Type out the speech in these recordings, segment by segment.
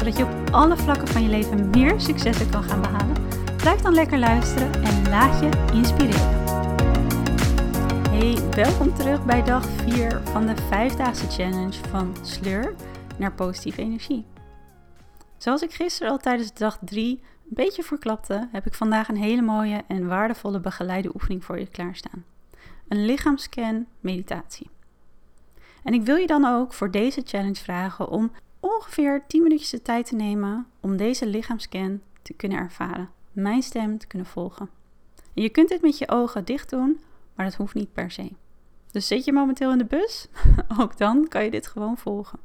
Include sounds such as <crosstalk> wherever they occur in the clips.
zodat je op alle vlakken van je leven meer successen kan gaan behalen, blijf dan lekker luisteren en laat je inspireren. Hey, welkom terug bij dag 4 van de 5-daagse challenge van sleur naar positieve energie. Zoals ik gisteren al tijdens dag 3 een beetje verklapte, heb ik vandaag een hele mooie en waardevolle begeleide oefening voor je klaarstaan. Een lichaamscan meditatie. En ik wil je dan ook voor deze challenge vragen om ongeveer 10 minuutjes de tijd te nemen om deze lichaamscan te kunnen ervaren, mijn stem te kunnen volgen. En je kunt dit met je ogen dicht doen, maar dat hoeft niet per se. Dus zit je momenteel in de bus? <laughs> Ook dan kan je dit gewoon volgen.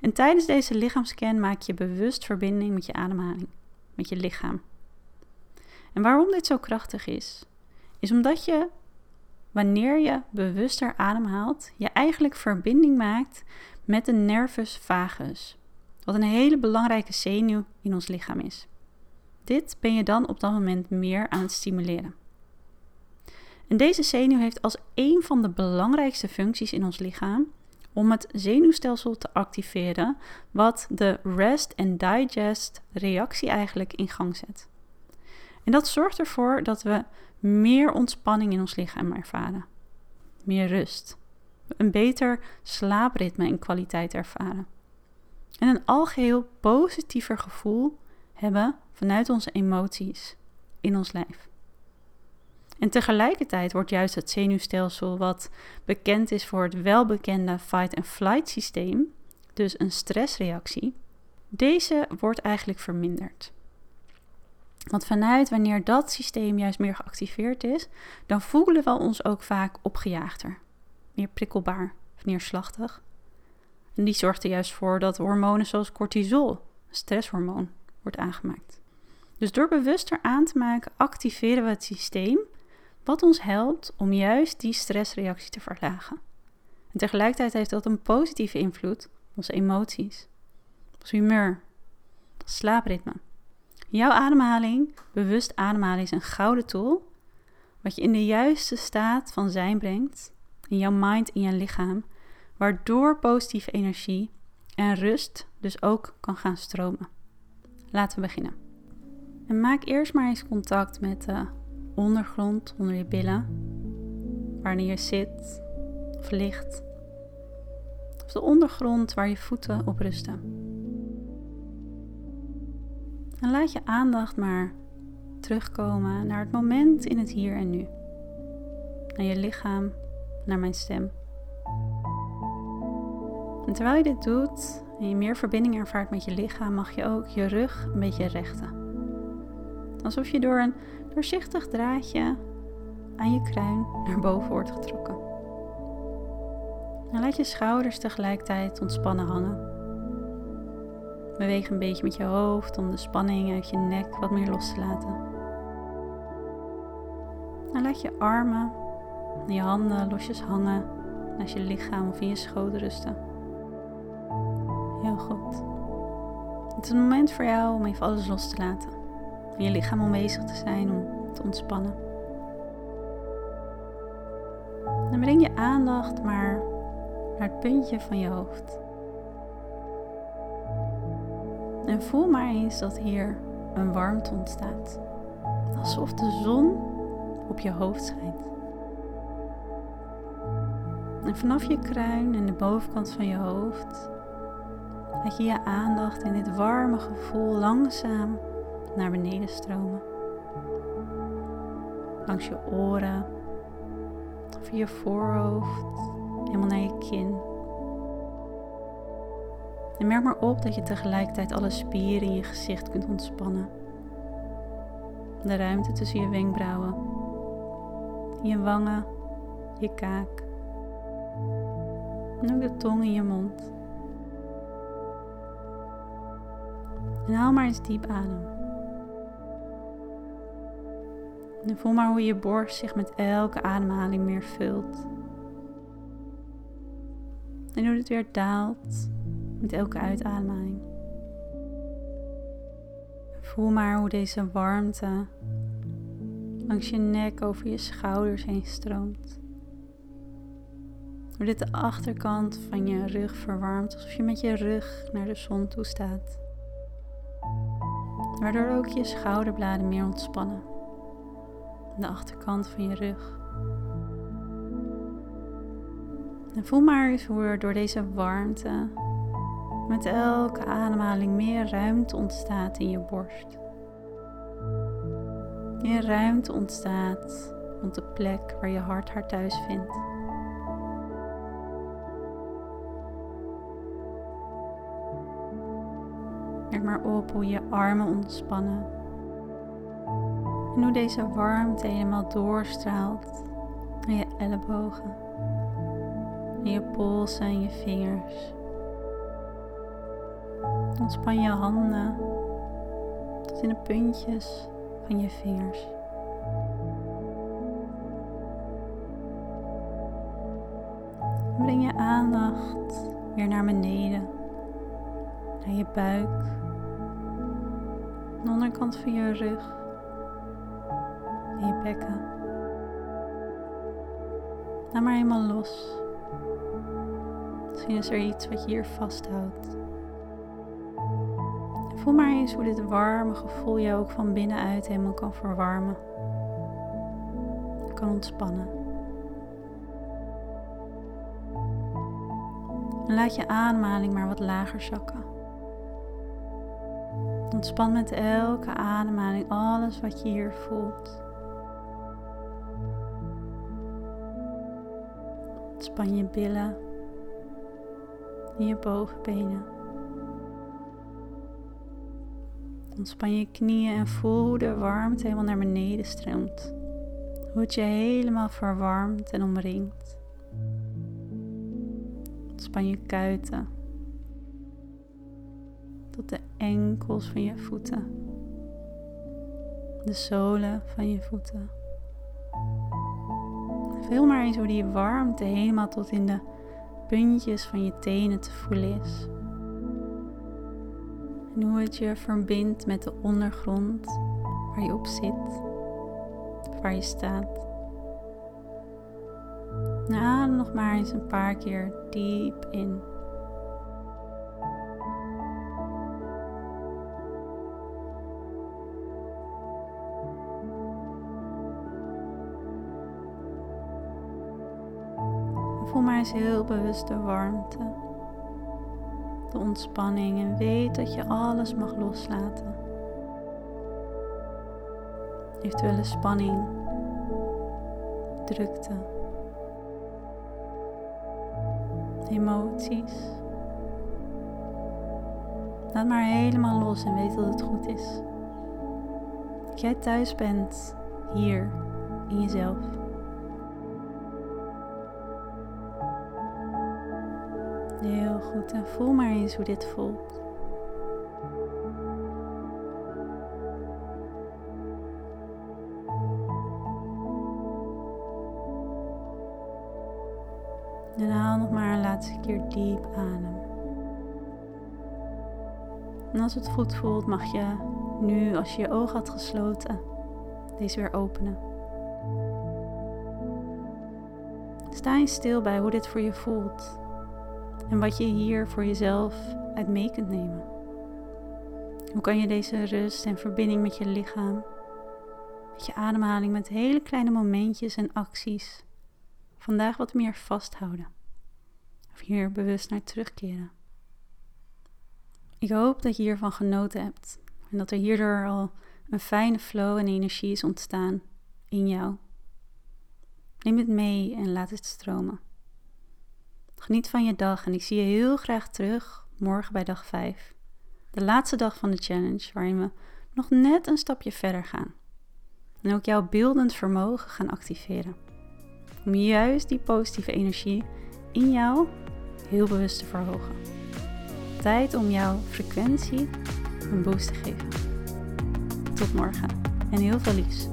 En tijdens deze lichaamscan maak je bewust verbinding met je ademhaling, met je lichaam. En waarom dit zo krachtig is, is omdat je, wanneer je bewuster ademhaalt, je eigenlijk verbinding maakt met de nervus vagus, wat een hele belangrijke zenuw in ons lichaam is. Dit ben je dan op dat moment meer aan het stimuleren. En deze zenuw heeft als een van de belangrijkste functies in ons lichaam om het zenuwstelsel te activeren, wat de rest and digest reactie eigenlijk in gang zet. En dat zorgt ervoor dat we meer ontspanning in ons lichaam ervaren, meer rust, een beter slaapritme en kwaliteit ervaren. En een algeheel positiever gevoel hebben vanuit onze emoties in ons lijf. En tegelijkertijd wordt juist het zenuwstelsel, wat bekend is voor het welbekende fight-and-flight systeem, dus een stressreactie, deze wordt eigenlijk verminderd. Want vanuit wanneer dat systeem juist meer geactiveerd is, dan voelen we ons ook vaak opgejaagder meer prikkelbaar of neerslachtig. En die zorgt er juist voor dat hormonen zoals cortisol, stresshormoon, wordt aangemaakt. Dus door bewuster aan te maken, activeren we het systeem wat ons helpt om juist die stressreactie te verlagen. En tegelijkertijd heeft dat een positieve invloed op onze emoties, ons humeur, ons slaapritme. Jouw ademhaling, bewust ademhalen, is een gouden tool wat je in de juiste staat van zijn brengt in jouw mind, in je lichaam, waardoor positieve energie en rust dus ook kan gaan stromen. Laten we beginnen. En maak eerst maar eens contact met de ondergrond onder je billen, wanneer je zit of ligt, of de ondergrond waar je voeten op rusten. En laat je aandacht maar terugkomen naar het moment in het hier en nu, naar je lichaam naar mijn stem. En terwijl je dit doet en je meer verbinding ervaart met je lichaam, mag je ook je rug een beetje rechten. Alsof je door een doorzichtig draadje aan je kruin naar boven wordt getrokken. En laat je schouders tegelijkertijd ontspannen hangen. Beweeg een beetje met je hoofd om de spanning uit je nek wat meer los te laten. En laat je armen je handen losjes hangen naast je lichaam of in je schoot rusten. Heel goed. Het is een moment voor jou om even alles los te laten. En je lichaam aanwezig te zijn om te ontspannen. En breng je aandacht maar naar het puntje van je hoofd. En voel maar eens dat hier een warmte ontstaat. Alsof de zon op je hoofd schijnt. En vanaf je kruin en de bovenkant van je hoofd laat je je aandacht in dit warme gevoel langzaam naar beneden stromen. Langs je oren, over je voorhoofd, helemaal naar je kin. En merk maar op dat je tegelijkertijd alle spieren in je gezicht kunt ontspannen. De ruimte tussen je wenkbrauwen, je wangen, je kaak en ook de tong in je mond. En haal maar eens diep adem. En voel maar hoe je borst zich met elke ademhaling meer vult. En hoe het weer daalt met elke uitademing. Voel maar hoe deze warmte langs je nek over je schouders heen stroomt. Hoe dit de achterkant van je rug verwarmt, alsof je met je rug naar de zon toe staat. Waardoor ook je schouderbladen meer ontspannen. De achterkant van je rug. En voel maar eens hoe er door deze warmte met elke ademhaling meer ruimte ontstaat in je borst. Meer ruimte ontstaat rond de plek waar je hart haar thuis vindt. Maar op hoe je armen ontspannen. En hoe deze warmte helemaal doorstraalt naar je ellebogen, naar je polsen en je vingers. Ontspan je handen tot in de puntjes van je vingers. Breng je aandacht weer naar beneden, naar je buik, de onderkant van je rug en je bekken. Laat maar helemaal los. Misschien is er iets wat je hier vasthoudt. Voel maar eens hoe dit warme gevoel je ook van binnenuit helemaal kan verwarmen. Kan ontspannen. En laat je ademhaling maar wat lager zakken. Ontspan met elke ademhaling alles wat je hier voelt. Ontspan je billen en je bovenbenen. Ontspan je knieën en voel hoe de warmte helemaal naar beneden stroomt. Hoe het je helemaal verwarmt en omringt. Ontspan je kuiten. Tot de enkels van je voeten. De zolen van je voeten. Voel maar eens hoe die warmte helemaal tot in de puntjes van je tenen te voelen is. En hoe het je verbindt met de ondergrond waar je op zit, waar je staat. En adem nog maar eens een paar keer diep in. Voel maar eens heel bewust de warmte de ontspanning en weet dat je alles mag loslaten. Eventuele spanning, drukte, emoties. Laat maar helemaal los en weet dat het goed is. Dat jij thuis bent hier in jezelf. Heel goed. En voel maar eens hoe dit voelt. En haal nog maar een laatste keer diep adem. En als het goed voelt, mag je nu, als je je ogen had gesloten, deze weer openen. Sta eens stil bij hoe dit voor je voelt en wat je hier voor jezelf uit mee kunt nemen. Hoe kan je deze rust en verbinding met je lichaam, met je ademhaling, met hele kleine momentjes en acties vandaag wat meer vasthouden? Of hier bewust naar terugkeren. Ik hoop dat je hiervan genoten hebt en dat er hierdoor al een fijne flow en energie is ontstaan in jou. Neem het mee en laat het stromen. Geniet van je dag en ik zie je heel graag terug morgen bij dag 5. De laatste dag van de challenge waarin we nog net een stapje verder gaan. En ook jouw beeldend vermogen gaan activeren. Om juist die positieve energie in jou heel bewust te verhogen. Tijd om jouw frequentie een boost te geven. Tot morgen en heel veel liefs.